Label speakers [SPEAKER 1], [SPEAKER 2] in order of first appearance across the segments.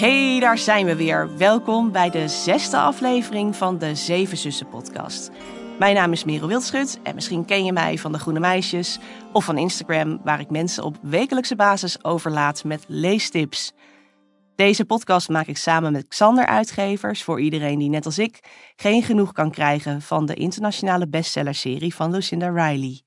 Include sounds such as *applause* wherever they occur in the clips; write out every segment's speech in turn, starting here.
[SPEAKER 1] Hey, daar zijn we weer. Welkom bij de zesde aflevering van de Zeven Zussen podcast. Mijn naam is Merel Wildschut en misschien ken je mij van de Groene Meisjes of van Instagram, waar ik mensen op wekelijkse basis overlaat met leestips. Deze podcast maak ik samen met Xander Uitgevers voor iedereen die net als ik geen genoeg kan krijgen van de internationale bestsellerserie van Lucinda Riley.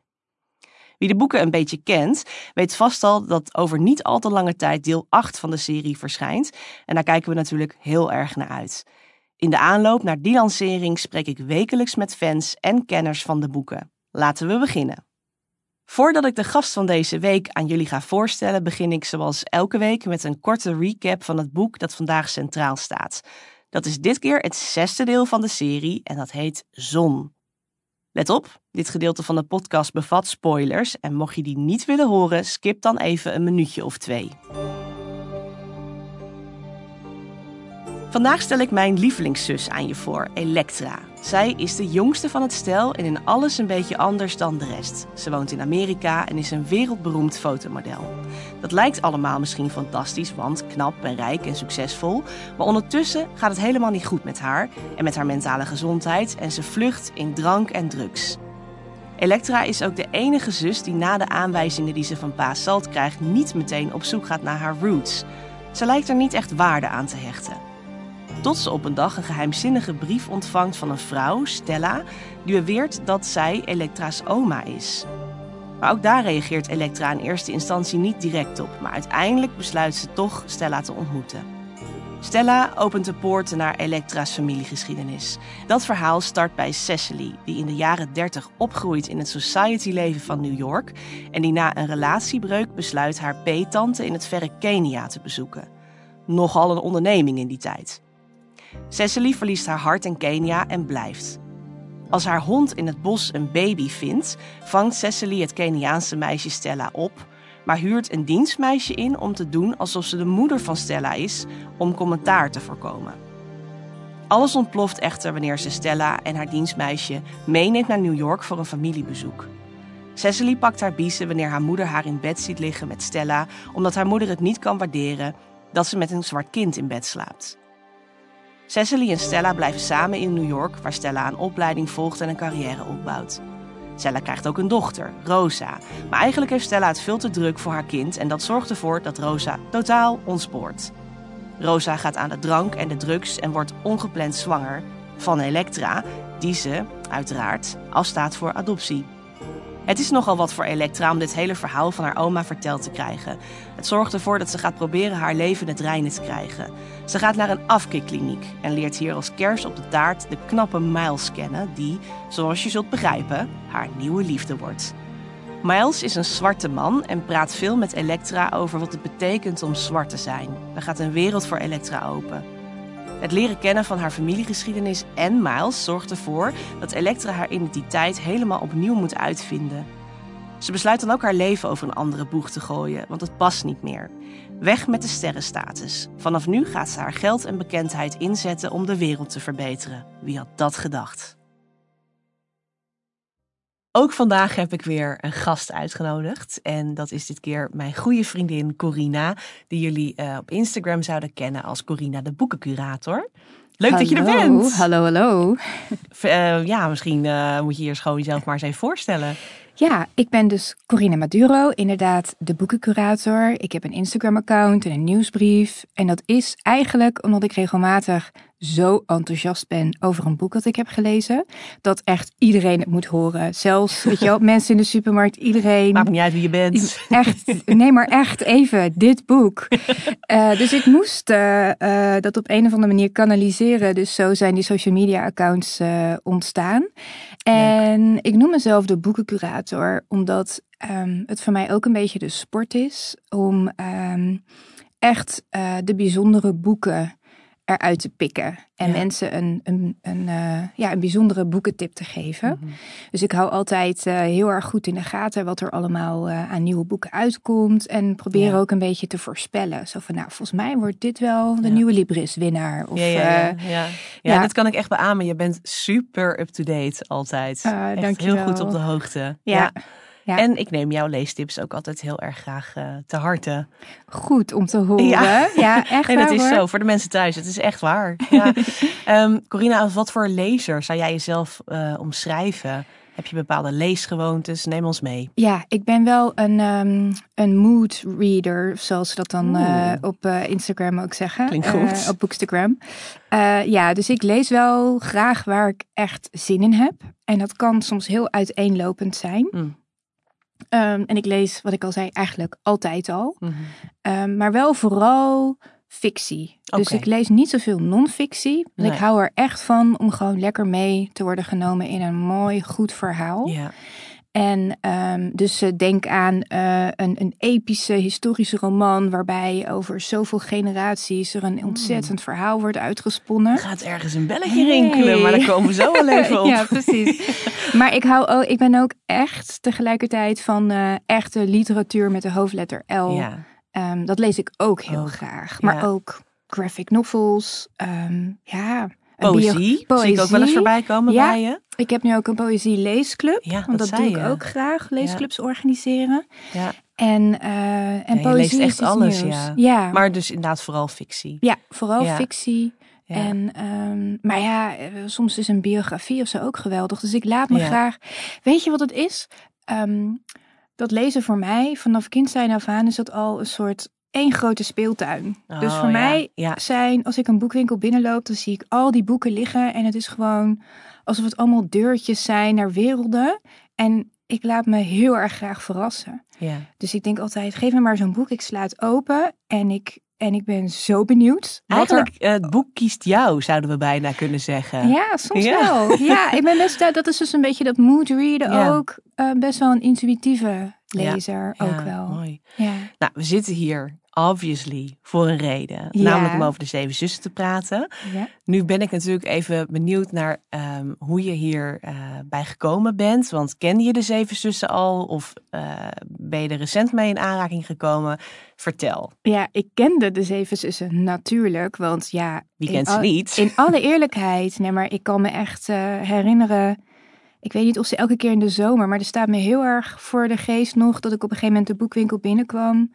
[SPEAKER 1] Wie de boeken een beetje kent, weet vast al dat over niet al te lange tijd deel 8 van de serie verschijnt. En daar kijken we natuurlijk heel erg naar uit. In de aanloop naar die lancering spreek ik wekelijks met fans en kenners van de boeken. Laten we beginnen. Voordat ik de gast van deze week aan jullie ga voorstellen, begin ik zoals elke week met een korte recap van het boek dat vandaag centraal staat. Dat is dit keer het zesde deel van de serie en dat heet Zon. Let op, dit gedeelte van de podcast bevat spoilers en mocht je die niet willen horen, skip dan even een minuutje of twee. Vandaag stel ik mijn lievelingszus aan je voor, Elektra. Zij is de jongste van het stel en in alles een beetje anders dan de rest. Ze woont in Amerika en is een wereldberoemd fotomodel. Dat lijkt allemaal misschien fantastisch, want knap en rijk en succesvol. Maar ondertussen gaat het helemaal niet goed met haar en met haar mentale gezondheid en ze vlucht in drank en drugs. Elektra is ook de enige zus die na de aanwijzingen die ze van pa Salt krijgt niet meteen op zoek gaat naar haar roots. Ze lijkt er niet echt waarde aan te hechten. Tot ze op een dag een geheimzinnige brief ontvangt van een vrouw, Stella, die beweert dat zij Elektra's oma is. Maar ook daar reageert Elektra in eerste instantie niet direct op, maar uiteindelijk besluit ze toch Stella te ontmoeten. Stella opent de poorten naar Elektra's familiegeschiedenis. Dat verhaal start bij Cecily, die in de jaren 30 opgroeit in het society-leven van New York en die na een relatiebreuk besluit haar peetante in het verre Kenia te bezoeken. Nogal een onderneming in die tijd. Cecily verliest haar hart in Kenia en blijft. Als haar hond in het bos een baby vindt, vangt Cecily het Keniaanse meisje Stella op, maar huurt een dienstmeisje in om te doen alsof ze de moeder van Stella is, om commentaar te voorkomen. Alles ontploft echter wanneer ze Stella en haar dienstmeisje meeneemt naar New York voor een familiebezoek. Cecily pakt haar biezen wanneer haar moeder haar in bed ziet liggen met Stella, omdat haar moeder het niet kan waarderen dat ze met een zwart kind in bed slaapt. Cecily en Stella blijven samen in New York, waar Stella een opleiding volgt en een carrière opbouwt. Stella krijgt ook een dochter, Rosa. Maar eigenlijk heeft Stella het veel te druk voor haar kind en dat zorgt ervoor dat Rosa totaal ontspoort. Rosa gaat aan de drank en de drugs en wordt ongepland zwanger van Elektra, die ze, uiteraard, afstaat voor adoptie. Het is nogal wat voor Elektra om dit hele verhaal van haar oma verteld te krijgen. Het zorgt ervoor dat ze gaat proberen haar leven het reinen te krijgen. Ze gaat naar een afkikkliniek en leert hier als kers op de taart de knappe Miles kennen, die, zoals je zult begrijpen, haar nieuwe liefde wordt. Miles is een zwarte man en praat veel met Elektra over wat het betekent om zwart te zijn. Er gaat een wereld voor Elektra open. Het leren kennen van haar familiegeschiedenis en Miles zorgt ervoor dat Elektra haar identiteit helemaal opnieuw moet uitvinden. Ze besluit dan ook haar leven over een andere boeg te gooien, want het past niet meer. Weg met de sterrenstatus. Vanaf nu gaat ze haar geld en bekendheid inzetten om de wereld te verbeteren. Wie had dat gedacht? Ook vandaag heb ik weer een gast uitgenodigd. En dat is dit keer mijn goede vriendin Corina, die jullie uh, op Instagram zouden kennen als Corina de boekencurator. Leuk
[SPEAKER 2] hallo,
[SPEAKER 1] dat je er bent.
[SPEAKER 2] Hallo, hallo.
[SPEAKER 1] Uh, ja, misschien uh, moet je hier gewoon jezelf maar eens even voorstellen.
[SPEAKER 2] Ja, ik ben dus Corina Maduro, inderdaad de boekencurator. Ik heb een Instagram-account en een nieuwsbrief. En dat is eigenlijk omdat ik regelmatig zo enthousiast ben over een boek dat ik heb gelezen, dat echt iedereen het moet horen. Zelfs, weet je wel, *laughs* mensen in de supermarkt, iedereen.
[SPEAKER 1] Maakt niet uit wie je bent.
[SPEAKER 2] Echt, nee, maar echt even, dit boek. Uh, *laughs* dus ik moest uh, uh, dat op een of andere manier kanaliseren. Dus zo zijn die social media accounts ontstaan. En ik noem mezelf de boekencurator, omdat um, het voor mij ook een beetje de sport is om um, echt de bijzondere boeken eruit te pikken. En ja. mensen een, een, een, uh, ja, een bijzondere boekentip te geven. Mm -hmm. Dus ik hou altijd uh, heel erg goed in de gaten wat er allemaal uh, aan nieuwe boeken uitkomt. En probeer ja. ook een beetje te voorspellen. Zo van, nou, volgens mij wordt dit wel de ja. nieuwe Libris-winnaar. Of,
[SPEAKER 1] ja, ja, ja, dat kan ik echt beamen. Je bent super up-to-date altijd. echt
[SPEAKER 2] dank je
[SPEAKER 1] heel goed op de hoogte.
[SPEAKER 2] ja. Ja.
[SPEAKER 1] En ik neem jouw leestips ook altijd heel erg graag uh, te harte.
[SPEAKER 2] Goed om te horen. Ja, ja *laughs* echt
[SPEAKER 1] Nee,
[SPEAKER 2] waar,
[SPEAKER 1] dat is
[SPEAKER 2] hoor.
[SPEAKER 1] zo. Voor de mensen thuis. Het is echt waar. Ja. um, *laughs* Corina, als wat voor lezer zou jij jezelf uh, omschrijven? Heb je bepaalde leesgewoontes? Neem ons mee.
[SPEAKER 2] Ja, ik ben wel een, um, een mood reader, zoals ze dat dan uh, op uh, Instagram ook zeggen.
[SPEAKER 1] Klinkt goed.
[SPEAKER 2] op Bookstagram. Ja, dus ik lees wel graag waar ik echt zin in heb. En dat kan soms heel uiteenlopend zijn.
[SPEAKER 1] Mm.
[SPEAKER 2] Um, en ik lees, wat ik al zei, eigenlijk altijd al.
[SPEAKER 1] Mm -hmm.
[SPEAKER 2] um, maar wel vooral fictie. Dus ik lees niet zoveel non-fictie.
[SPEAKER 1] Nee.
[SPEAKER 2] ik hou er echt van om gewoon lekker mee te worden genomen in een mooi, goed verhaal.
[SPEAKER 1] Ja.
[SPEAKER 2] En um, dus uh, denk aan uh, een, een epische historische roman waarbij over zoveel generaties er een ontzettend verhaal wordt uitgesponnen.
[SPEAKER 1] Gaat ergens een belletje rinkelen, maar daar komen we zo wel even op. *laughs*
[SPEAKER 2] ja, precies. maar ik, hou ook, ik ben ook echt tegelijkertijd van uh, echte literatuur met de hoofdletter L.
[SPEAKER 1] Ja.
[SPEAKER 2] Um, dat lees ik ook heel
[SPEAKER 1] Ook,
[SPEAKER 2] graag. Maar
[SPEAKER 1] ja.
[SPEAKER 2] ook graphic novels. Um, ja.
[SPEAKER 1] Poëzie,
[SPEAKER 2] bio-
[SPEAKER 1] zie ik ook wel eens
[SPEAKER 2] poëzie.
[SPEAKER 1] voorbij komen
[SPEAKER 2] Ja.
[SPEAKER 1] bij je.
[SPEAKER 2] Ik heb nu ook een poëzie leesclub.
[SPEAKER 1] Ja, dat
[SPEAKER 2] want dat doe ik ook graag. Leesclubs organiseren.
[SPEAKER 1] Ja.
[SPEAKER 2] En, eh en poëzie
[SPEAKER 1] leest echt alles, ja.
[SPEAKER 2] Ja,
[SPEAKER 1] Maar dus inderdaad vooral fictie.
[SPEAKER 2] ja vooral fictie.
[SPEAKER 1] Ja.
[SPEAKER 2] En, ehm, maar ja, eh, soms is een biografie of zo ook geweldig. Dus ik laat me
[SPEAKER 1] Ja.
[SPEAKER 2] graag. Weet je wat het is? Ehm, dat lezen voor mij, vanaf kind zijn af aan, is dat al een soort één grote speeltuin. dus
[SPEAKER 1] Oh,
[SPEAKER 2] voor
[SPEAKER 1] ja.
[SPEAKER 2] mij
[SPEAKER 1] Ja.
[SPEAKER 2] zijn, als ik een boekwinkel binnenloop, dan zie ik al die boeken liggen. En het is gewoon alsof het allemaal deurtjes zijn naar werelden. En ik laat me heel erg graag verrassen.
[SPEAKER 1] Ja.
[SPEAKER 2] Dus ik denk altijd, geef me maar zo'n boek. Ik sla het open en ik, en ik ben zo benieuwd. er-
[SPEAKER 1] Eigenlijk, eh, het boek kiest jou, zouden we bijna kunnen zeggen.
[SPEAKER 2] Ja, soms
[SPEAKER 1] Ja.
[SPEAKER 2] wel. Ja, *laughs* ik ben best, dat is dus een beetje dat mood readen ook. eh, best wel een intuïtieve lezer ook wel.
[SPEAKER 1] Mooi.
[SPEAKER 2] Ja.
[SPEAKER 1] Nou, we zitten hier obviously voor een reden.
[SPEAKER 2] Ja.
[SPEAKER 1] Namelijk om over de zeven zussen te praten.
[SPEAKER 2] Ja.
[SPEAKER 1] Nu ben ik natuurlijk even benieuwd naar ehm, hoe je hier eh, bij gekomen bent. Want kende je de zeven zussen al? Of eh, ben je er recent mee in aanraking gekomen? Vertel.
[SPEAKER 2] ja, ik kende de Zeven Zussen natuurlijk. Want ja,
[SPEAKER 1] Wie kent ze niet?
[SPEAKER 2] In alle eerlijkheid, nee, maar ik kan me echt eh, herinneren. Ik weet niet of ze elke keer in de zomer, maar er staat me heel erg voor de geest nog dat ik op een gegeven moment de boekwinkel binnenkwam.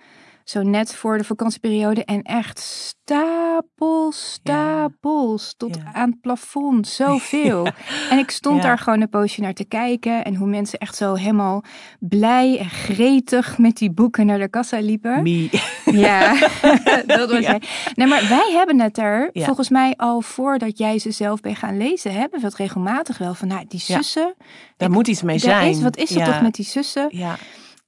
[SPEAKER 2] Zo net voor de vakantieperiode. En echt stapels, stapels. Tot
[SPEAKER 1] Ja.
[SPEAKER 2] aan het plafond. Zoveel. *laughs* En ik stond daar gewoon een poosje naar te kijken. En hoe mensen echt zo helemaal blij en gretig met die boeken naar de kassa liepen.
[SPEAKER 1] Me.
[SPEAKER 2] Ja, *laughs* *laughs* dat was jij. Nee, maar wij hebben het er volgens mij al voordat jij ze zelf bent gaan lezen. Hebben we het regelmatig wel van, nou, die zussen.
[SPEAKER 1] Daar moet iets mee zijn.
[SPEAKER 2] Is, wat is er toch met die zussen?
[SPEAKER 1] Ja,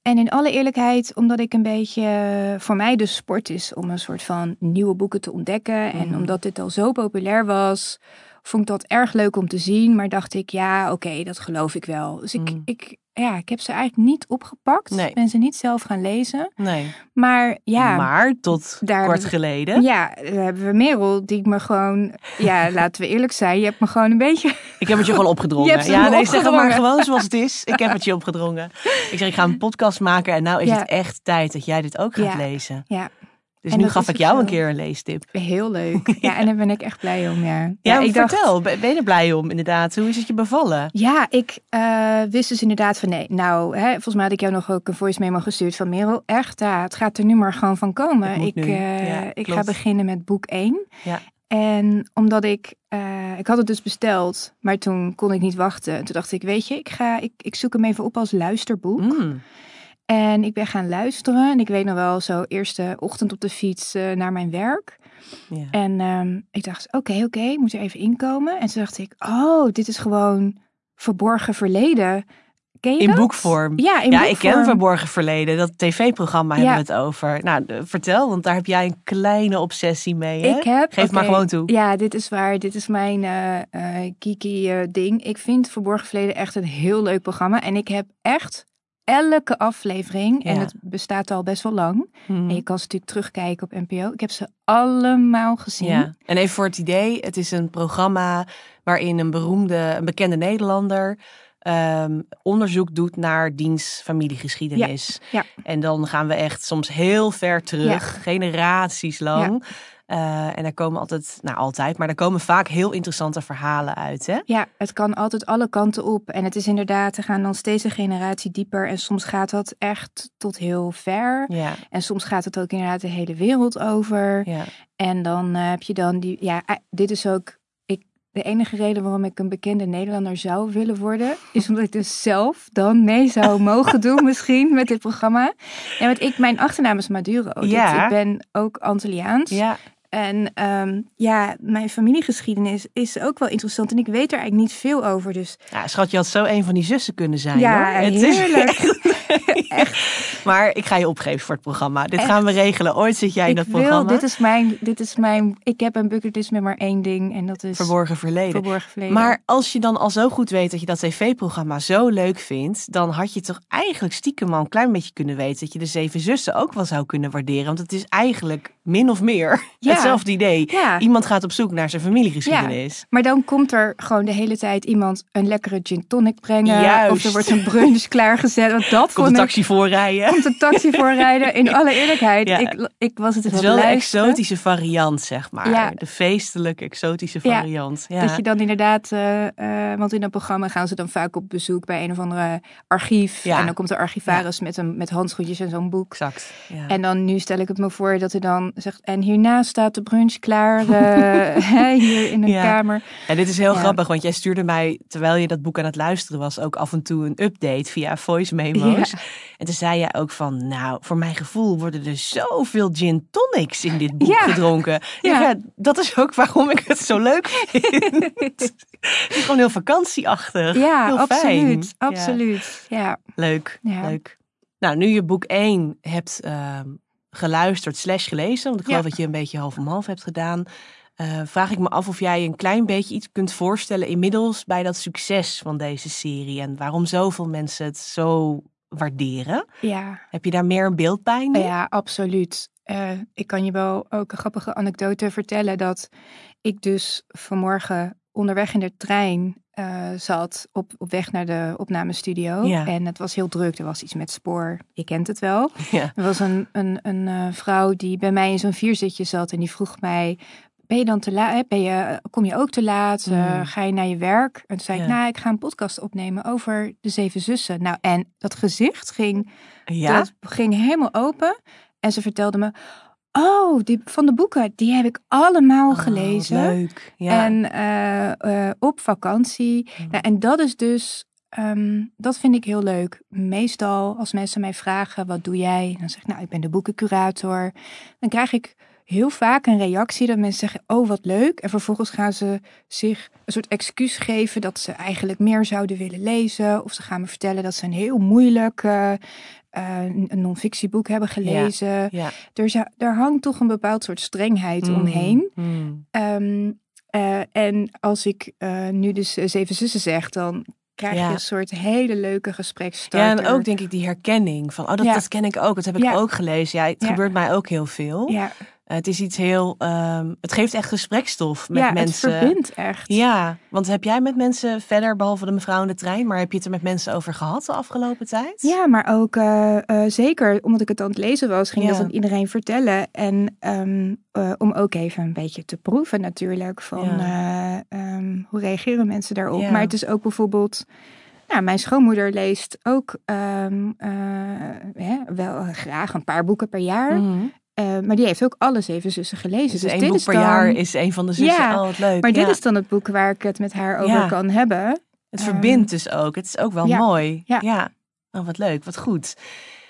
[SPEAKER 2] En in alle eerlijkheid, omdat ik een beetje, voor mij de sport is om een soort van nieuwe boeken te ontdekken. En
[SPEAKER 1] Mhm.
[SPEAKER 2] omdat dit al zo populair was, vond ik dat erg leuk om te zien. Maar dacht ik, ja, oké, dat geloof ik wel. Dus ik,
[SPEAKER 1] Mhm.
[SPEAKER 2] ik, ja, ik heb ze eigenlijk niet opgepakt.
[SPEAKER 1] Nee.
[SPEAKER 2] Ben ze niet zelf gaan lezen.
[SPEAKER 1] nee.
[SPEAKER 2] Maar ja.
[SPEAKER 1] Maar tot
[SPEAKER 2] Daar
[SPEAKER 1] kort geleden.
[SPEAKER 2] Ja, dan hebben we Merel, die ik me gewoon... Ja, *laughs* laten we eerlijk zijn. Je hebt me gewoon een beetje...
[SPEAKER 1] Ik heb het je gewoon *laughs* opgedrongen. ja, nee, zeg maar gewoon zoals het is. Ik heb het je *laughs* opgedrongen. Ik zeg, ik ga een podcast maken en nou is
[SPEAKER 2] Ja.
[SPEAKER 1] het echt tijd dat jij dit ook gaat
[SPEAKER 2] Ja.
[SPEAKER 1] lezen.
[SPEAKER 2] Ja,
[SPEAKER 1] Dus
[SPEAKER 2] En
[SPEAKER 1] nu gaf ik jou een keer een leestip.
[SPEAKER 2] heel leuk. *laughs* Ja, en daar ben ik echt blij om, ja.
[SPEAKER 1] Ja,
[SPEAKER 2] ik
[SPEAKER 1] vertel. Ben ben je er blij om inderdaad? Hoe is het je bevallen?
[SPEAKER 2] Ja, ik eh, wist dus inderdaad van nee. Nou, hè, volgens mij had ik jou nog ook een voice memo gestuurd van Merel. Echt, ja, het gaat er nu maar gewoon van komen. Ik, eh,
[SPEAKER 1] Ja,
[SPEAKER 2] ik ga beginnen met boek 1.
[SPEAKER 1] Ja.
[SPEAKER 2] En omdat ik, eh, ik had het dus besteld, maar toen kon ik niet wachten. En toen dacht ik, weet je, ik, ga, ik, ik zoek hem even op als luisterboek.
[SPEAKER 1] Mm.
[SPEAKER 2] En ik ben gaan luisteren. En ik weet nog wel, zo eerste ochtend op de fiets eh, naar mijn werk.
[SPEAKER 1] Ja.
[SPEAKER 2] En ehm, ik dacht, oké, oké, moet er even inkomen. En toen dacht ik, oh, dit is gewoon verborgen verleden. Ken je
[SPEAKER 1] In
[SPEAKER 2] dat?
[SPEAKER 1] boekvorm.
[SPEAKER 2] Ja, in
[SPEAKER 1] ja, ik ken. Verborgen Verleden. Dat tv-programma
[SPEAKER 2] Ja.
[SPEAKER 1] hebben we het over. Nou, vertel, want daar heb jij een kleine obsessie mee. Hè?
[SPEAKER 2] Ik heb,
[SPEAKER 1] Geef maar gewoon toe.
[SPEAKER 2] Ja, dit is waar. Dit is mijn eh eh, geeky eh, ding. Ik vind Verborgen Verleden echt een heel leuk programma. En ik heb echt elke aflevering, en
[SPEAKER 1] Ja.
[SPEAKER 2] het bestaat al best wel lang.
[SPEAKER 1] Mhm.
[SPEAKER 2] En je kan ze natuurlijk terugkijken op NPO. Ik heb ze allemaal gezien.
[SPEAKER 1] Ja, en even voor het idee, het is een programma waarin een beroemde, een bekende Nederlander ehm, onderzoek doet naar diens familiegeschiedenis.
[SPEAKER 2] Ja,
[SPEAKER 1] En dan gaan we echt soms heel ver terug, generaties lang. Eh, en daar komen altijd, nou altijd, maar daar komen vaak heel interessante verhalen uit. Hè?
[SPEAKER 2] Ja, het kan altijd alle kanten op. En het is inderdaad, er gaan dan steeds een generatie dieper. En soms gaat dat echt tot heel ver.
[SPEAKER 1] Ja,
[SPEAKER 2] En soms gaat het ook inderdaad de hele wereld over.
[SPEAKER 1] ja.
[SPEAKER 2] En dan eh, heb je dan die, ja, eh, dit is ook, ik, de enige reden waarom ik een bekende Nederlander zou willen worden, is omdat ik dus zelf dan mee zou *laughs* mogen doen misschien met dit programma. Ja, want ik, mijn achternaam is Maduro. Dus
[SPEAKER 1] Ja.
[SPEAKER 2] ik ben ook Antilliaans.
[SPEAKER 1] ja.
[SPEAKER 2] En ehm, ja, mijn familiegeschiedenis is ook wel interessant. En ik weet er eigenlijk niet veel over. Dus
[SPEAKER 1] Ja, schat, je had zo een van die zussen kunnen zijn.
[SPEAKER 2] Ja,
[SPEAKER 1] hoor. Het is *laughs*
[SPEAKER 2] heerlijk.
[SPEAKER 1] Maar ik ga je opgeven voor het programma. Dit
[SPEAKER 2] Echt.
[SPEAKER 1] gaan we regelen. Ooit zit jij in
[SPEAKER 2] ik
[SPEAKER 1] dat
[SPEAKER 2] wil,
[SPEAKER 1] programma.
[SPEAKER 2] dit is mijn, dit is mijn, ik heb een bucketlist met maar één ding. En dat is
[SPEAKER 1] Verborgen verleden.
[SPEAKER 2] verborgen verleden.
[SPEAKER 1] Maar als je dan al zo goed weet dat je dat tv-programma zo leuk vindt, dan had je toch eigenlijk stiekem al een klein beetje kunnen weten dat je de Zeven Zussen ook wel zou kunnen waarderen. Want het is eigenlijk min of meer *laughs*
[SPEAKER 2] Ja.
[SPEAKER 1] hetzelfde idee.
[SPEAKER 2] Ja.
[SPEAKER 1] Iemand gaat op zoek naar zijn familiegeschiedenis.
[SPEAKER 2] Maar dan komt er gewoon de hele tijd iemand een lekkere gin tonic brengen.
[SPEAKER 1] Juist.
[SPEAKER 2] Of er wordt een brunch klaargezet. Want dat
[SPEAKER 1] Komt
[SPEAKER 2] vond.
[SPEAKER 1] Taxi voorrijden.
[SPEAKER 2] Komt de taxi *laughs* voorrijden. In alle eerlijkheid,
[SPEAKER 1] Ja.
[SPEAKER 2] ik, ik was het,
[SPEAKER 1] Het is wel de exotische variant, zeg maar.
[SPEAKER 2] Ja.
[SPEAKER 1] De feestelijke, exotische variant. Ja.
[SPEAKER 2] Dat je dan inderdaad, eh, eh, want in dat programma gaan ze dan vaak op bezoek bij een of andere archief.
[SPEAKER 1] Ja.
[SPEAKER 2] En dan komt de archivaris met, een, met handschoentjes en zo'n boek.
[SPEAKER 1] Exact. Ja.
[SPEAKER 2] En dan nu stel ik het me voor dat hij dan zegt, en hierna staat de brunch klaar eh, *laughs* hier in een kamer.
[SPEAKER 1] Ja, dit is heel grappig, want jij stuurde mij, terwijl je dat boek aan het luisteren was, ook af en toe een update via voice *laughs* memo's.
[SPEAKER 2] Ja.
[SPEAKER 1] En toen zei jij ook van, nou, voor mijn gevoel worden er zoveel gin tonics in dit boek
[SPEAKER 2] Ja.
[SPEAKER 1] gedronken. Ja.
[SPEAKER 2] Ja.
[SPEAKER 1] ja, dat is ook waarom ik het zo leuk vind. het is gewoon heel vakantieachtig.
[SPEAKER 2] Ja,
[SPEAKER 1] heel
[SPEAKER 2] absoluut.
[SPEAKER 1] Fijn. Ja,
[SPEAKER 2] Absoluut. Ja.
[SPEAKER 1] leuk,
[SPEAKER 2] Ja.
[SPEAKER 1] leuk. Nou, nu je boek 1 hebt ehm, geluisterd slash gelezen, want ik geloof dat je een beetje half om half hebt gedaan, eh, vraag ik me af of jij een klein beetje iets kunt voorstellen inmiddels bij dat succes van deze serie en waarom zoveel mensen het zo waarderen.
[SPEAKER 2] Ja.
[SPEAKER 1] Heb je daar meer een beeld bij nu?
[SPEAKER 2] Ja, absoluut. Eh, ik kan je wel ook een grappige anekdote vertellen dat ik dus vanmorgen onderweg in de trein eh, zat op, op weg naar de opnamestudio.
[SPEAKER 1] Ja.
[SPEAKER 2] En het was heel druk. Er was iets met spoor. Je kent het wel.
[SPEAKER 1] Ja.
[SPEAKER 2] Er was een, een, een eh, vrouw die bij mij in zo'n vierzitje zat en die vroeg mij. Ben je dan te laat? Ben je, kom je ook te laat? Eh,
[SPEAKER 1] Mm.
[SPEAKER 2] ga je naar je werk? En toen zei ik, nou, ik ga een podcast opnemen over de zeven zussen. Nou, en dat gezicht ging
[SPEAKER 1] Ja?
[SPEAKER 2] dat ging helemaal open. En ze vertelde me, oh, die van de boeken, die heb ik allemaal
[SPEAKER 1] Oh,
[SPEAKER 2] gelezen.
[SPEAKER 1] leuk. Ja.
[SPEAKER 2] En eh, eh, op vakantie.
[SPEAKER 1] Mm.
[SPEAKER 2] Nou, en dat is dus, ehm, dat vind ik heel leuk. Meestal als mensen mij vragen, wat doe jij? Dan zeg ik, nou, ik ben de boekencurator. Dan krijg ik heel vaak een reactie dat mensen zeggen, oh, wat leuk. En vervolgens gaan ze zich een soort excuus geven dat ze eigenlijk meer zouden willen lezen. Of ze gaan me vertellen dat ze een heel moeilijk eh, een non-fictieboek hebben gelezen.
[SPEAKER 1] ja.
[SPEAKER 2] Er, zou- er hangt toch een bepaald soort strengheid
[SPEAKER 1] Mm,
[SPEAKER 2] omheen.
[SPEAKER 1] mm.
[SPEAKER 2] Ehm, eh, en als ik nu dus Zeven Zussen zeg, dan krijg
[SPEAKER 1] Ja.
[SPEAKER 2] je een soort hele leuke gespreksstarter.
[SPEAKER 1] Ja, en ook denk ik die herkenning van, oh, dat,
[SPEAKER 2] Ja.
[SPEAKER 1] dat ken ik ook. Dat heb ik
[SPEAKER 2] Ja.
[SPEAKER 1] ook gelezen. Ja, het
[SPEAKER 2] Ja.
[SPEAKER 1] gebeurt mij ook heel veel.
[SPEAKER 2] Ja,
[SPEAKER 1] Het is iets heel, ehm, het geeft echt gesprekstof met
[SPEAKER 2] ja
[SPEAKER 1] mensen.
[SPEAKER 2] het verbindt echt.
[SPEAKER 1] Ja, want heb jij met mensen verder, behalve de mevrouw in de trein, maar heb je het er met mensen over gehad de afgelopen tijd?
[SPEAKER 2] Ja, maar ook eh, eh, zeker omdat ik het aan het lezen was, ging
[SPEAKER 1] Ja.
[SPEAKER 2] dat aan iedereen vertellen. En ehm, eh, om ook even een beetje te proeven natuurlijk van eh, ehm, hoe reageren mensen daarop. Maar het is ook bijvoorbeeld, nou, mijn schoonmoeder leest ook wel graag een paar boeken per jaar.
[SPEAKER 1] Mhm.
[SPEAKER 2] Eh, maar die heeft ook alle zeven zussen gelezen.
[SPEAKER 1] Dus,
[SPEAKER 2] Dus,
[SPEAKER 1] één
[SPEAKER 2] dit
[SPEAKER 1] boek
[SPEAKER 2] is
[SPEAKER 1] per
[SPEAKER 2] dan,
[SPEAKER 1] jaar is een van de zussen.
[SPEAKER 2] Ja,
[SPEAKER 1] oh, wat leuk.
[SPEAKER 2] Maar dit
[SPEAKER 1] Ja.
[SPEAKER 2] is dan het boek waar ik het met haar over
[SPEAKER 1] Ja.
[SPEAKER 2] kan hebben.
[SPEAKER 1] Het
[SPEAKER 2] ehm,
[SPEAKER 1] verbindt dus ook. Het is ook wel
[SPEAKER 2] ja,
[SPEAKER 1] mooi.
[SPEAKER 2] ja.
[SPEAKER 1] Oh, wat leuk, wat goed.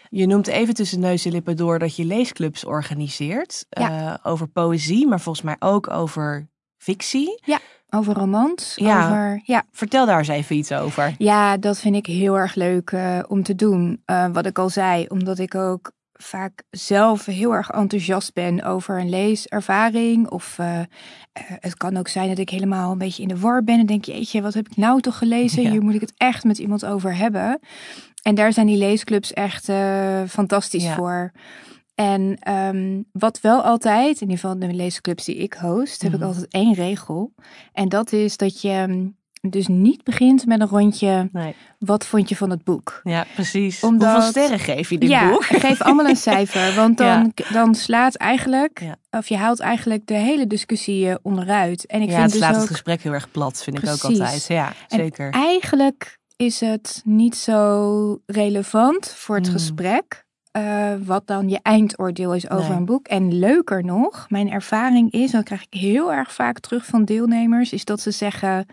[SPEAKER 1] Je noemt even tussen neus en lippen door dat je leesclubs organiseert.
[SPEAKER 2] Ja.
[SPEAKER 1] eh, over poëzie, maar volgens mij ook over fictie.
[SPEAKER 2] Over romans.
[SPEAKER 1] Ja.
[SPEAKER 2] Over, ja.
[SPEAKER 1] Vertel daar eens even iets over.
[SPEAKER 2] Ja, dat vind ik heel erg leuk eh, om te doen. Wat ik al zei, omdat ik ook vaak zelf heel erg enthousiast ben over een leeservaring. Of eh, eh, het kan ook zijn dat ik helemaal een beetje in de war ben. En denk, jeetje, wat heb ik nou toch gelezen?
[SPEAKER 1] Ja.
[SPEAKER 2] Hier moet ik het echt met iemand over hebben. En daar zijn die leesclubs echt eh, fantastisch
[SPEAKER 1] Ja.
[SPEAKER 2] voor. En ehm, wat wel altijd, in ieder geval de leesclubs die ik host, heb
[SPEAKER 1] Mhm.
[SPEAKER 2] ik altijd één regel. En dat is dat je dus niet begint met een rondje.
[SPEAKER 1] Nee.
[SPEAKER 2] Wat vond je van het boek?
[SPEAKER 1] Ja, precies.
[SPEAKER 2] Omdat-
[SPEAKER 1] Hoeveel sterren geef je dit
[SPEAKER 2] ja,
[SPEAKER 1] boek? *laughs*
[SPEAKER 2] geef allemaal een cijfer. Want dan, dan slaat eigenlijk,
[SPEAKER 1] Ja.
[SPEAKER 2] of je haalt eigenlijk de hele discussie eh, onderuit. En ik
[SPEAKER 1] ja,
[SPEAKER 2] vind
[SPEAKER 1] het
[SPEAKER 2] dus
[SPEAKER 1] slaat
[SPEAKER 2] ook,
[SPEAKER 1] het gesprek heel erg plat, vind ik ook altijd. Ja,
[SPEAKER 2] En
[SPEAKER 1] zeker.
[SPEAKER 2] eigenlijk is het niet zo relevant voor het
[SPEAKER 1] Hmm.
[SPEAKER 2] gesprek. eh, wat dan je eindoordeel is over
[SPEAKER 1] Nee.
[SPEAKER 2] een boek. En leuker nog, mijn ervaring is, en dat krijg ik heel erg vaak terug van deelnemers, is dat ze zeggen: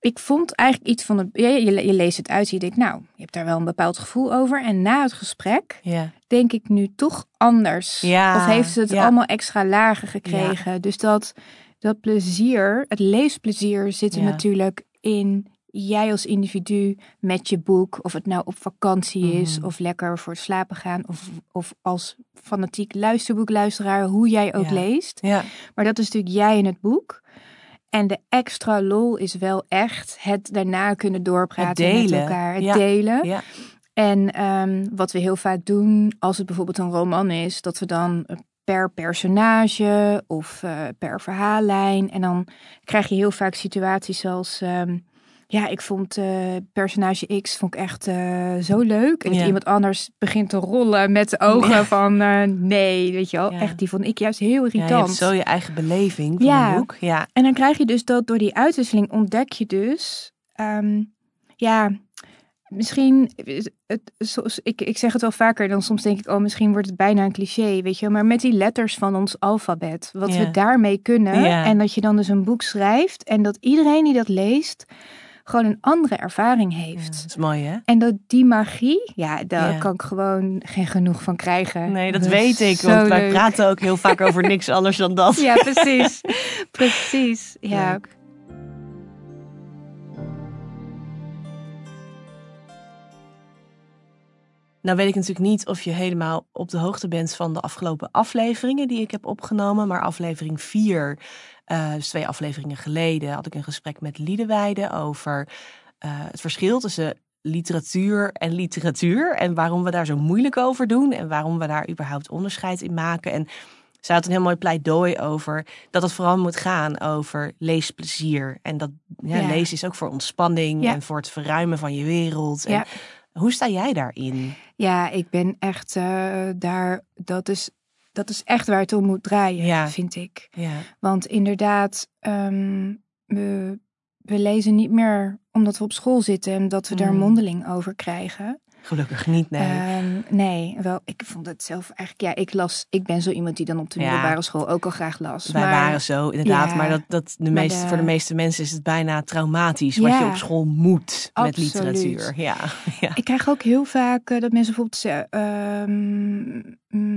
[SPEAKER 2] Ik vond eigenlijk iets van het. Je, je, je leest het uit, je denkt, nou, je hebt daar wel een bepaald gevoel over. En na het gesprek
[SPEAKER 1] Ja.
[SPEAKER 2] denk ik nu toch anders.
[SPEAKER 1] Ja,
[SPEAKER 2] of heeft het
[SPEAKER 1] ja.
[SPEAKER 2] allemaal extra lagen gekregen. Dus dat, dat plezier, het leesplezier zit er natuurlijk in jij als individu met je boek. Of het nou op vakantie is
[SPEAKER 1] Mhm.
[SPEAKER 2] of lekker voor het slapen gaan. Of, of als fanatiek luisterboekluisteraar, hoe jij ook leest.
[SPEAKER 1] Ja.
[SPEAKER 2] Maar dat is natuurlijk jij in het boek. En de extra lol is wel echt het daarna kunnen doorpraten
[SPEAKER 1] Het
[SPEAKER 2] met elkaar. Het
[SPEAKER 1] Ja.
[SPEAKER 2] delen.
[SPEAKER 1] Ja.
[SPEAKER 2] En ehm, wat we heel vaak doen, als het bijvoorbeeld een roman is, dat we dan per personage of eh, per verhaallijn. En dan krijg je heel vaak situaties zoals. ehm, ja, ik vond eh, personage X vond ik echt eh, zo leuk. En dat
[SPEAKER 1] Ja.
[SPEAKER 2] iemand anders begint te rollen met de ogen
[SPEAKER 1] Ja.
[SPEAKER 2] van eh, nee, weet je wel.
[SPEAKER 1] Ja.
[SPEAKER 2] Echt, die vond ik juist heel
[SPEAKER 1] Ja,
[SPEAKER 2] irritant.
[SPEAKER 1] je hebt zo je eigen beleving van
[SPEAKER 2] Ja.
[SPEAKER 1] een boek. Ja.
[SPEAKER 2] En dan krijg je dus dat door die uitwisseling ontdek je dus, ehm, ja, misschien, het, zoals- ik, ik zeg het wel vaker, dan soms denk ik, oh, misschien wordt het bijna een cliché, weet je. Maar met die letters van ons alfabet, wat
[SPEAKER 1] Ja.
[SPEAKER 2] we daarmee kunnen.
[SPEAKER 1] Ja.
[SPEAKER 2] En dat je dan dus een boek schrijft en dat iedereen die dat leest, gewoon een andere ervaring
[SPEAKER 1] Ja,
[SPEAKER 2] heeft.
[SPEAKER 1] dat is mooi, hè?
[SPEAKER 2] En dat die magie, ja, daar
[SPEAKER 1] Ja.
[SPEAKER 2] kan ik gewoon geen genoeg van krijgen.
[SPEAKER 1] Nee, dat weet ik. Want wij
[SPEAKER 2] leuk.
[SPEAKER 1] praten ook heel vaak over niks *laughs* anders dan dat.
[SPEAKER 2] Ja, precies. precies. Ja.
[SPEAKER 1] Leuk. Nou weet ik natuurlijk niet of je helemaal op de hoogte bent van de afgelopen afleveringen die ik heb opgenomen. Maar aflevering 4, eh, dus twee afleveringen geleden, had ik een gesprek met Liedewijde over eh, het verschil tussen literatuur en literatuur. En waarom we daar zo moeilijk over doen en waarom we daar überhaupt onderscheid in maken. En zij had een heel mooi pleidooi over dat het vooral moet gaan over leesplezier. En dat ja,
[SPEAKER 2] Ja.
[SPEAKER 1] lezen is ook voor ontspanning
[SPEAKER 2] Ja.
[SPEAKER 1] en voor het verruimen van je wereld. En. Hoe sta jij daarin?
[SPEAKER 2] Ja, ik ben echt eh, daar. Dat is, dat is echt waar het om moet draaien,
[SPEAKER 1] Ja.
[SPEAKER 2] vind ik.
[SPEAKER 1] Ja,
[SPEAKER 2] Want inderdaad, ehm, we, we lezen niet meer omdat we op school zitten en dat we daar
[SPEAKER 1] Mm.
[SPEAKER 2] mondeling over krijgen.
[SPEAKER 1] Gelukkig niet, nee.
[SPEAKER 2] Ehm, nee, wel, ik vond het zelf eigenlijk. Ja, ik las. Ik ben zo iemand die dan op de
[SPEAKER 1] Ja.
[SPEAKER 2] middelbare school ook al graag las.
[SPEAKER 1] Wij
[SPEAKER 2] maar,
[SPEAKER 1] waren zo, inderdaad.
[SPEAKER 2] Ja.
[SPEAKER 1] maar dat, dat de meeste,
[SPEAKER 2] de-
[SPEAKER 1] voor de meeste mensen is het bijna traumatisch. Wat je op school moet met
[SPEAKER 2] Absoluut.
[SPEAKER 1] literatuur. Ja, *laughs* ja.
[SPEAKER 2] Ik krijg ook heel vaak eh, dat mensen bijvoorbeeld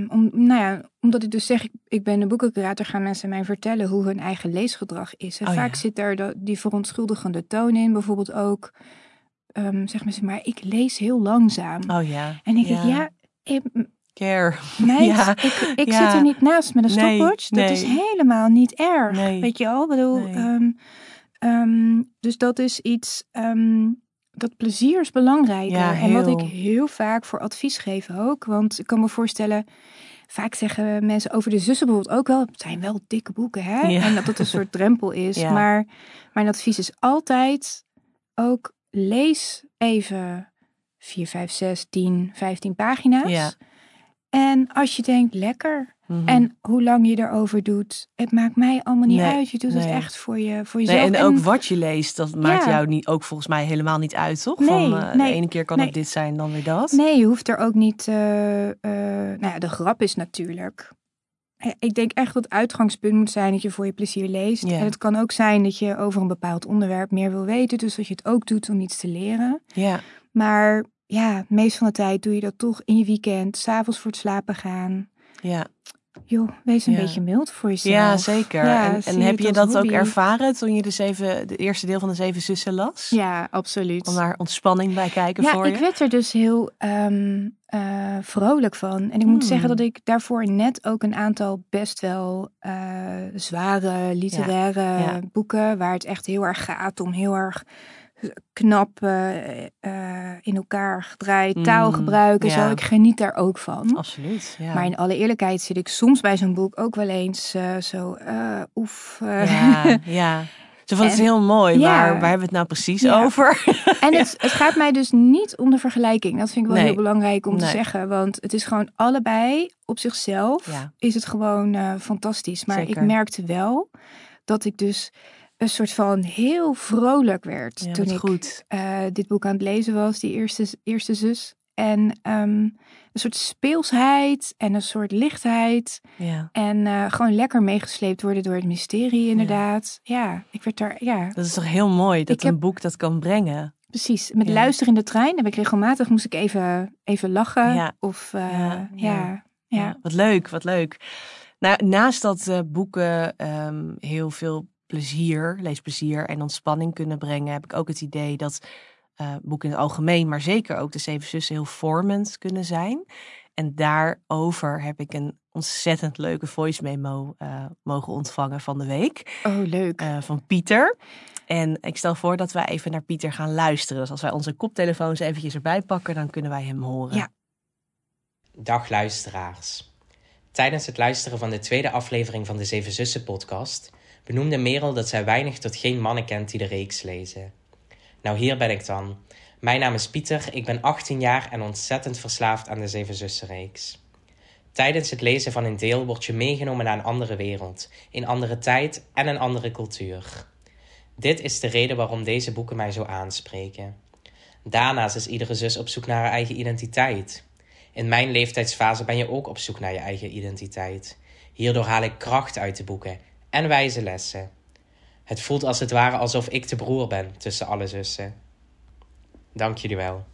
[SPEAKER 2] om, nou ja, omdat ik dus zeg, ik, ik ben een boekencurator, gaan mensen mij vertellen hoe hun eigen leesgedrag is. En
[SPEAKER 1] Oh,
[SPEAKER 2] vaak zit daar de- die verontschuldigende toon in, bijvoorbeeld ook, ehm zeg mensen, maar ik lees heel langzaam.
[SPEAKER 1] Oh ja.
[SPEAKER 2] en dan denk ik, ja, ik,
[SPEAKER 1] Care. *laughs*
[SPEAKER 2] meid, *laughs*
[SPEAKER 1] Ja,
[SPEAKER 2] ik, ik
[SPEAKER 1] ja.
[SPEAKER 2] zit er niet naast met een
[SPEAKER 1] Nee,
[SPEAKER 2] stopwatch. Dat is helemaal niet erg.
[SPEAKER 1] Nee.
[SPEAKER 2] Weet je wel? Ik bedoel, ehm, ehm, dus dat is iets. dat plezier is belangrijker.
[SPEAKER 1] Ja,
[SPEAKER 2] En wat ik heel vaak voor advies geef ook. Want ik kan me voorstellen. Vaak zeggen mensen over de zussen bijvoorbeeld ook wel. Het zijn wel dikke boeken, hè?
[SPEAKER 1] Ja.
[SPEAKER 2] En dat het een soort drempel is. *laughs*
[SPEAKER 1] Ja.
[SPEAKER 2] Maar mijn advies is altijd ook lees even 4, 5, 6, 10, 15 pagina's.
[SPEAKER 1] Ja.
[SPEAKER 2] En als je denkt, lekker.
[SPEAKER 1] Mhm.
[SPEAKER 2] En hoe lang je erover doet, het maakt mij allemaal niet
[SPEAKER 1] Nee,
[SPEAKER 2] uit. Je doet het
[SPEAKER 1] nee.
[SPEAKER 2] echt voor, je, voor
[SPEAKER 1] Nee,
[SPEAKER 2] jezelf.
[SPEAKER 1] en ook wat je leest, dat maakt
[SPEAKER 2] Ja.
[SPEAKER 1] jou niet, ook volgens mij helemaal niet uit, toch?
[SPEAKER 2] Nee,
[SPEAKER 1] Van, eh,
[SPEAKER 2] nee,
[SPEAKER 1] de ene keer kan
[SPEAKER 2] nee.
[SPEAKER 1] het dit zijn, dan weer dat.
[SPEAKER 2] Nee, je hoeft er ook niet. eh, eh, nou ja, de grap is natuurlijk. Eh, Ik denk echt dat het uitgangspunt moet zijn dat je voor je plezier leest. En het kan ook zijn dat je over een bepaald onderwerp meer wil weten. Dus dat je het ook doet om iets te leren.
[SPEAKER 1] Ja,
[SPEAKER 2] Maar ja, meest van de tijd doe je dat toch in je weekend, s'avonds voor het slapen gaan.
[SPEAKER 1] ja.
[SPEAKER 2] Joh, wees een
[SPEAKER 1] Ja.
[SPEAKER 2] beetje mild voor jezelf.
[SPEAKER 1] ja zeker.
[SPEAKER 2] Ja,
[SPEAKER 1] en en heb je dat ook ervaren toen je de, zeven, de eerste deel van de Zeven Zussen las?
[SPEAKER 2] Ja, absoluut.
[SPEAKER 1] Om daar ontspanning bij kijken
[SPEAKER 2] Ja,
[SPEAKER 1] voor
[SPEAKER 2] ik
[SPEAKER 1] je?
[SPEAKER 2] werd er dus heel ehm, eh, vrolijk van. En ik moet
[SPEAKER 1] Hmm.
[SPEAKER 2] zeggen dat ik daarvoor net ook een aantal best wel eh, zware literaire
[SPEAKER 1] ja.
[SPEAKER 2] boeken, waar het echt heel erg gaat om heel erg knap eh, eh, in elkaar gedraaid taal
[SPEAKER 1] Hmm,
[SPEAKER 2] gebruiken.
[SPEAKER 1] ja.
[SPEAKER 2] Zo, ik geniet daar ook van.
[SPEAKER 1] Absoluut. Ja.
[SPEAKER 2] Maar in alle eerlijkheid zit ik soms bij zo'n boek ook wel eens eh, zo, oef.
[SPEAKER 1] ja, *laughs* ja. Ze vond het heel mooi,
[SPEAKER 2] Ja.
[SPEAKER 1] maar waar hebben we het nou precies
[SPEAKER 2] Ja.
[SPEAKER 1] over?
[SPEAKER 2] En het, *laughs* het gaat mij dus niet om de vergelijking. Dat vind ik wel
[SPEAKER 1] Nee.
[SPEAKER 2] heel belangrijk om te zeggen. Want het is gewoon allebei op zichzelf
[SPEAKER 1] Ja.
[SPEAKER 2] is het gewoon fantastisch. Maar
[SPEAKER 1] Zeker.
[SPEAKER 2] ik merkte wel dat ik dus een soort van heel vrolijk werd
[SPEAKER 1] Ja,
[SPEAKER 2] toen ik
[SPEAKER 1] goed.
[SPEAKER 2] eh, dit boek aan het lezen was, die eerste, eerste zus. En ehm, een soort speelsheid en een soort lichtheid.
[SPEAKER 1] Ja.
[SPEAKER 2] En eh, gewoon lekker meegesleept worden door het mysterie, inderdaad. Ja, ik werd daar, ja,
[SPEAKER 1] Dat is toch heel mooi dat
[SPEAKER 2] Ik heb-
[SPEAKER 1] een boek dat kan brengen.
[SPEAKER 2] precies. Met luisteren in de trein heb ik regelmatig, moest ik even, even lachen.
[SPEAKER 1] Ja.
[SPEAKER 2] Of, eh,
[SPEAKER 1] Ja,
[SPEAKER 2] ja,
[SPEAKER 1] ja.
[SPEAKER 2] ja,
[SPEAKER 1] Ja, wat leuk, wat leuk. Nou, naast dat boeken ehm, heel veel plezier, leesplezier en ontspanning kunnen brengen, heb ik ook het idee dat eh, boeken in het algemeen, maar zeker ook de Zeven Zussen, heel vormend kunnen zijn. En daarover heb ik een ontzettend leuke voice memo eh, mogen ontvangen van de week
[SPEAKER 2] Oh, leuk.
[SPEAKER 1] eh, van Pieter. En ik stel voor dat wij even naar Pieter gaan luisteren. Dus als wij onze koptelefoons eventjes erbij pakken, dan kunnen wij hem horen.
[SPEAKER 2] Ja.
[SPEAKER 3] Dag luisteraars. Tijdens het luisteren van de tweede aflevering van de Zeven Zussen podcast benoemde Merel dat zij weinig tot geen mannen kent die de reeks lezen. Nou, hier ben ik dan. Mijn naam is Pieter, ik ben 18 jaar en ontzettend verslaafd aan de Zeven Zussen reeks. Tijdens het lezen van een deel word je meegenomen naar een andere wereld, in andere tijd en een andere cultuur. Dit is de reden waarom deze boeken mij zo aanspreken. Daarnaast is iedere zus op zoek naar haar eigen identiteit. In mijn leeftijdsfase ben je ook op zoek naar je eigen identiteit. Hierdoor haal ik kracht uit de boeken en wijze lessen. Het voelt als het ware alsof ik de broer ben tussen alle zussen. Dank jullie wel.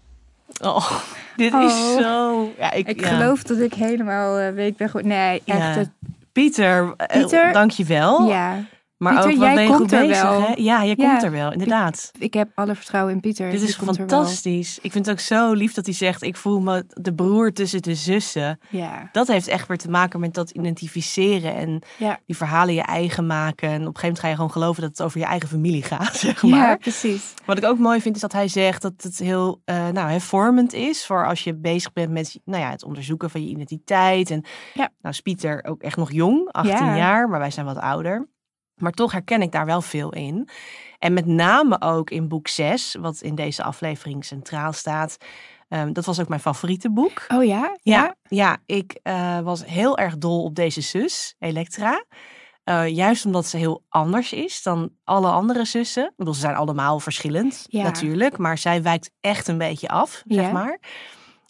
[SPEAKER 1] Oh, *laughs* dit
[SPEAKER 2] Oh.
[SPEAKER 1] is zo. Ja, ik,
[SPEAKER 2] ik
[SPEAKER 1] ja.
[SPEAKER 2] geloof dat ik helemaal uh, weet ben goed. Nee, echt.
[SPEAKER 1] Ja.
[SPEAKER 2] het-
[SPEAKER 1] Pieter, eh,
[SPEAKER 2] Pieter,
[SPEAKER 1] dankjewel.
[SPEAKER 2] ja,
[SPEAKER 1] maar
[SPEAKER 2] Pieter,
[SPEAKER 1] ook wat
[SPEAKER 2] jij
[SPEAKER 1] ben je
[SPEAKER 2] komt
[SPEAKER 1] goed
[SPEAKER 2] er
[SPEAKER 1] bezig,
[SPEAKER 2] wel.
[SPEAKER 1] hè? Ja, je
[SPEAKER 2] Ja.
[SPEAKER 1] komt er wel, inderdaad.
[SPEAKER 2] ik heb alle vertrouwen in Pieter.
[SPEAKER 1] Dit
[SPEAKER 2] Die
[SPEAKER 1] is fantastisch. Ik vind het ook zo lief dat hij zegt: Ik voel me de broer tussen de zussen.
[SPEAKER 2] Ja,
[SPEAKER 1] Dat heeft echt weer te maken met dat identificeren en
[SPEAKER 2] ja.
[SPEAKER 1] die verhalen je eigen maken. En op een gegeven moment ga je gewoon geloven dat het over je eigen familie gaat, *laughs* zeg maar.
[SPEAKER 2] ja, precies.
[SPEAKER 1] Wat ik ook mooi vind is dat hij zegt dat het heel eh, nou, hè, vormend is voor als je bezig bent met nou ja, het onderzoeken van je identiteit. En
[SPEAKER 2] Ja.
[SPEAKER 1] nou is Pieter ook echt nog jong, 18
[SPEAKER 2] Ja.
[SPEAKER 1] jaar, maar wij zijn wat ouder. Maar toch herken ik daar wel veel in. En met name ook in boek 6, wat in deze aflevering centraal staat. Ehm, dat was ook mijn favoriete boek.
[SPEAKER 2] Oh ja?
[SPEAKER 1] Ja, ja ik eh, was heel erg dol op deze zus, Elektra. Eh, juist omdat ze heel anders is dan alle andere zussen. Ik bedoel, ze zijn allemaal verschillend,
[SPEAKER 2] Ja.
[SPEAKER 1] natuurlijk. Maar zij wijkt echt een beetje af, zeg maar.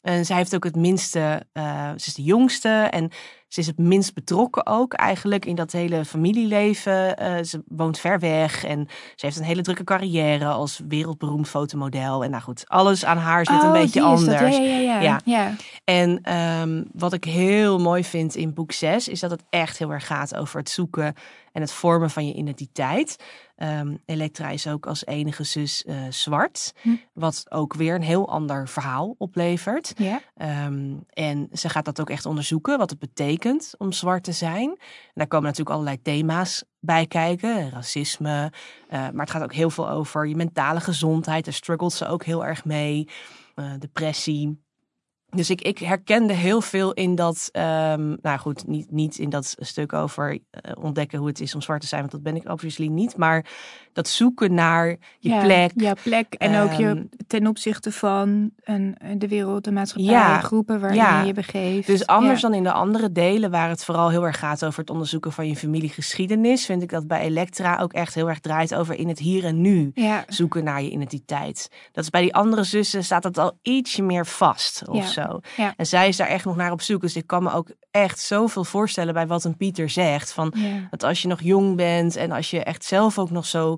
[SPEAKER 1] En zij heeft ook het minste, eh, ze is de jongste en ze is het minst betrokken ook eigenlijk in dat hele familieleven. Eh, ze woont ver weg en ze heeft een hele drukke carrière als wereldberoemd fotomodel. En nou goed, alles aan haar net een
[SPEAKER 2] Oh,
[SPEAKER 1] beetje anders.
[SPEAKER 2] Ja, ja, ja.
[SPEAKER 1] Ja.
[SPEAKER 2] ja. ja.
[SPEAKER 1] En ehm, wat ik heel mooi vind in boek 6 is dat het echt heel erg gaat over het zoeken en het vormen van je identiteit. Ehm, Elektra is ook als enige zus eh, zwart,
[SPEAKER 2] Hm.
[SPEAKER 1] wat ook weer een heel ander verhaal oplevert.
[SPEAKER 2] Ja.
[SPEAKER 1] Ehm, en ze gaat dat ook echt onderzoeken, wat het betekent om zwart te zijn. En daar komen natuurlijk allerlei thema's bij kijken, racisme. eh, maar het gaat ook heel veel over je mentale gezondheid. Daar struggelt ze ook heel erg mee. Eh, depressie. Dus ik, ik herkende heel veel in dat, ehm, nou goed, niet, in dat stuk over eh, ontdekken hoe het is om zwart te zijn, want dat ben ik obviously niet. Maar dat zoeken naar je
[SPEAKER 2] ja,
[SPEAKER 1] plek.
[SPEAKER 2] Ja, plek. En ook
[SPEAKER 1] Ehm,
[SPEAKER 2] je ten opzichte van een, de wereld, de maatschappij,
[SPEAKER 1] Ja,
[SPEAKER 2] groepen waarin
[SPEAKER 1] ja.
[SPEAKER 2] je je begeeft.
[SPEAKER 1] Dus anders dan in de andere delen, waar het vooral heel erg gaat over het onderzoeken van je familiegeschiedenis, vind ik dat bij Elektra ook echt heel erg draait over in het hier en nu zoeken naar je identiteit. Dat is bij die andere zussen staat dat al ietsje meer vast of zo. En zij is daar echt nog naar op zoek. Dus ik kan me ook echt zoveel voorstellen bij wat een Pieter zegt. Van dat als je nog jong bent en als je echt zelf ook nog zo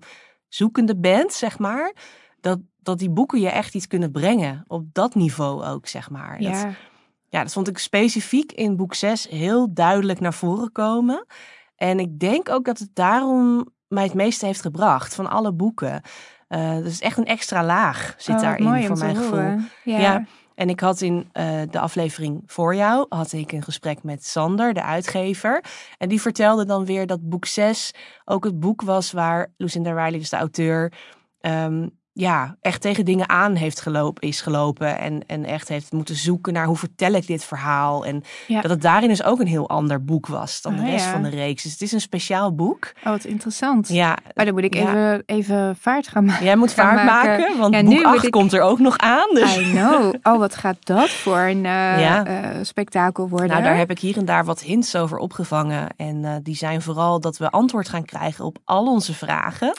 [SPEAKER 1] zoekende bent, zeg maar, dat, dat die boeken je echt iets kunnen brengen. Op dat niveau ook, zeg maar. Dat,
[SPEAKER 2] ja.
[SPEAKER 1] ja, dat vond ik specifiek in boek 6 heel duidelijk naar voren komen. En ik denk ook dat het daarom mij het meeste heeft gebracht van alle boeken. Eh dus echt een extra laag zit
[SPEAKER 2] Oh,
[SPEAKER 1] daarin voor mijn gevoel.
[SPEAKER 2] Ja.
[SPEAKER 1] Ja. En ik had in eh, de aflevering voor jou had ik een gesprek met Sander, de uitgever. En die vertelde dan weer dat boek 6 ook het boek was waar Lucinda Riley, dus de auteur, ehm, ja, echt tegen dingen aan heeft gelopen, is gelopen. En, en echt heeft moeten zoeken naar hoe vertel ik dit verhaal. En
[SPEAKER 2] Ja.
[SPEAKER 1] dat het daarin dus ook een heel ander boek was dan de
[SPEAKER 2] Ah,
[SPEAKER 1] rest
[SPEAKER 2] ja.
[SPEAKER 1] van de reeks. Dus het is een speciaal boek.
[SPEAKER 2] Oh, wat interessant.
[SPEAKER 1] Ja,
[SPEAKER 2] Maar dan moet ik
[SPEAKER 1] Ja.
[SPEAKER 2] even, even vaart gaan maken.
[SPEAKER 1] jij moet vaart maken,
[SPEAKER 2] maken.
[SPEAKER 1] want boek
[SPEAKER 2] moet
[SPEAKER 1] 8
[SPEAKER 2] ik-
[SPEAKER 1] komt er ook nog aan. Dus.
[SPEAKER 2] I know. Oh, wat gaat dat voor een eh, eh, spektakel worden?
[SPEAKER 1] Nou, daar heb ik hier en daar wat hints over opgevangen. En eh, die zijn vooral dat we antwoord gaan krijgen op al onze vragen.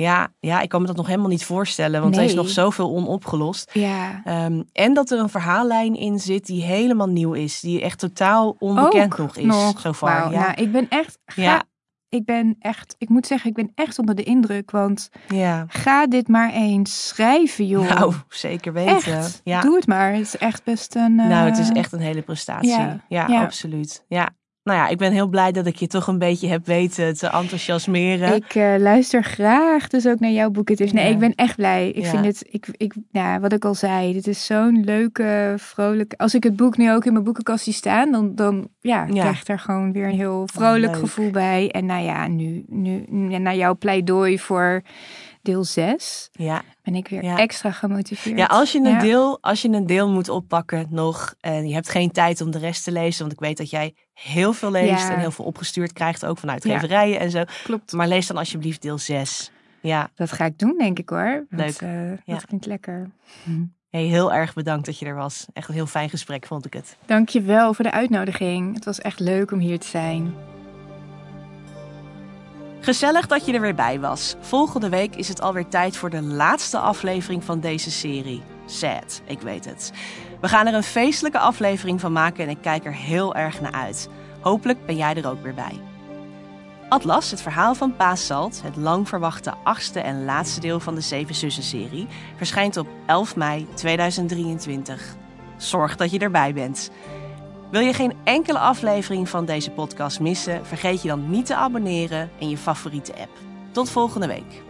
[SPEAKER 1] Ja, ja, ik kan me dat nog helemaal niet voorstellen, want er is nog zoveel onopgelost.
[SPEAKER 2] Ja.
[SPEAKER 1] Ehm, en dat er een verhaallijn in zit die helemaal nieuw is, die echt totaal onbekend
[SPEAKER 2] Ook
[SPEAKER 1] nog is.
[SPEAKER 2] nog.
[SPEAKER 1] So far. Ja.
[SPEAKER 2] Nou, ik ben echt... Ga,
[SPEAKER 1] Ja.
[SPEAKER 2] Ik ben echt... Ik moet zeggen, ik ben echt onder de indruk. Want
[SPEAKER 1] ja.
[SPEAKER 2] ga dit maar eens schrijven, joh.
[SPEAKER 1] Nou, zeker weten.
[SPEAKER 2] echt.
[SPEAKER 1] Ja.
[SPEAKER 2] Doe het maar. Het is echt best een... eh,
[SPEAKER 1] Nou, het is echt een hele prestatie. Ja,
[SPEAKER 2] ja, ja.
[SPEAKER 1] absoluut. Ja. Nou ja, ik ben heel blij dat ik je toch een beetje heb weten te enthousiasmeren.
[SPEAKER 2] Ik eh, luister graag dus ook naar jouw boeken. Dus nee,
[SPEAKER 1] Ja.
[SPEAKER 2] ik ben echt blij. Ik
[SPEAKER 1] Ja.
[SPEAKER 2] vind het, ik, ik, ja, wat ik al zei, dit is zo'n leuke, vrolijke. Als ik het boek nu ook in mijn boekenkast zie staan, dan, dan ja,
[SPEAKER 1] Ja.
[SPEAKER 2] krijg ik er gewoon weer een heel vrolijk
[SPEAKER 1] leuk.
[SPEAKER 2] gevoel bij. En nou ja, nu, nu, nu naar jouw pleidooi voor deel 6
[SPEAKER 1] Ja.
[SPEAKER 2] ben ik weer
[SPEAKER 1] Ja.
[SPEAKER 2] extra gemotiveerd.
[SPEAKER 1] Ja, als je, een
[SPEAKER 2] Ja.
[SPEAKER 1] deel, als je een deel moet oppakken nog en je hebt geen tijd om de rest te lezen, want ik weet dat jij heel veel leest
[SPEAKER 2] Ja.
[SPEAKER 1] en heel veel opgestuurd krijgt, ook vanuit geverijen en zo.
[SPEAKER 2] Klopt.
[SPEAKER 1] Maar lees dan alsjeblieft deel 6. Ja,
[SPEAKER 2] Dat ga ik doen, denk ik hoor.
[SPEAKER 1] Leuk.
[SPEAKER 2] Dat, eh,
[SPEAKER 1] Ja.
[SPEAKER 2] dat klinkt lekker.
[SPEAKER 1] hey, heel erg bedankt dat je er was. Echt een heel fijn gesprek vond ik het.
[SPEAKER 2] Dank je wel voor de uitnodiging. Het was echt leuk om hier te zijn.
[SPEAKER 1] Gezellig dat je er weer bij was. Volgende week is het alweer tijd voor de laatste aflevering van deze serie. Sad, ik weet het. We gaan er een feestelijke aflevering van maken en ik kijk er heel erg naar uit. Hopelijk ben jij er ook weer bij. Atlas, het verhaal van Paas Salt, het lang verwachte achtste en laatste deel van de Zeven Zussen-serie, verschijnt op 11 mei 2023. Zorg dat je erbij bent. Wil je geen enkele aflevering van deze podcast missen? Vergeet je dan niet te abonneren in je favoriete app. Tot volgende week.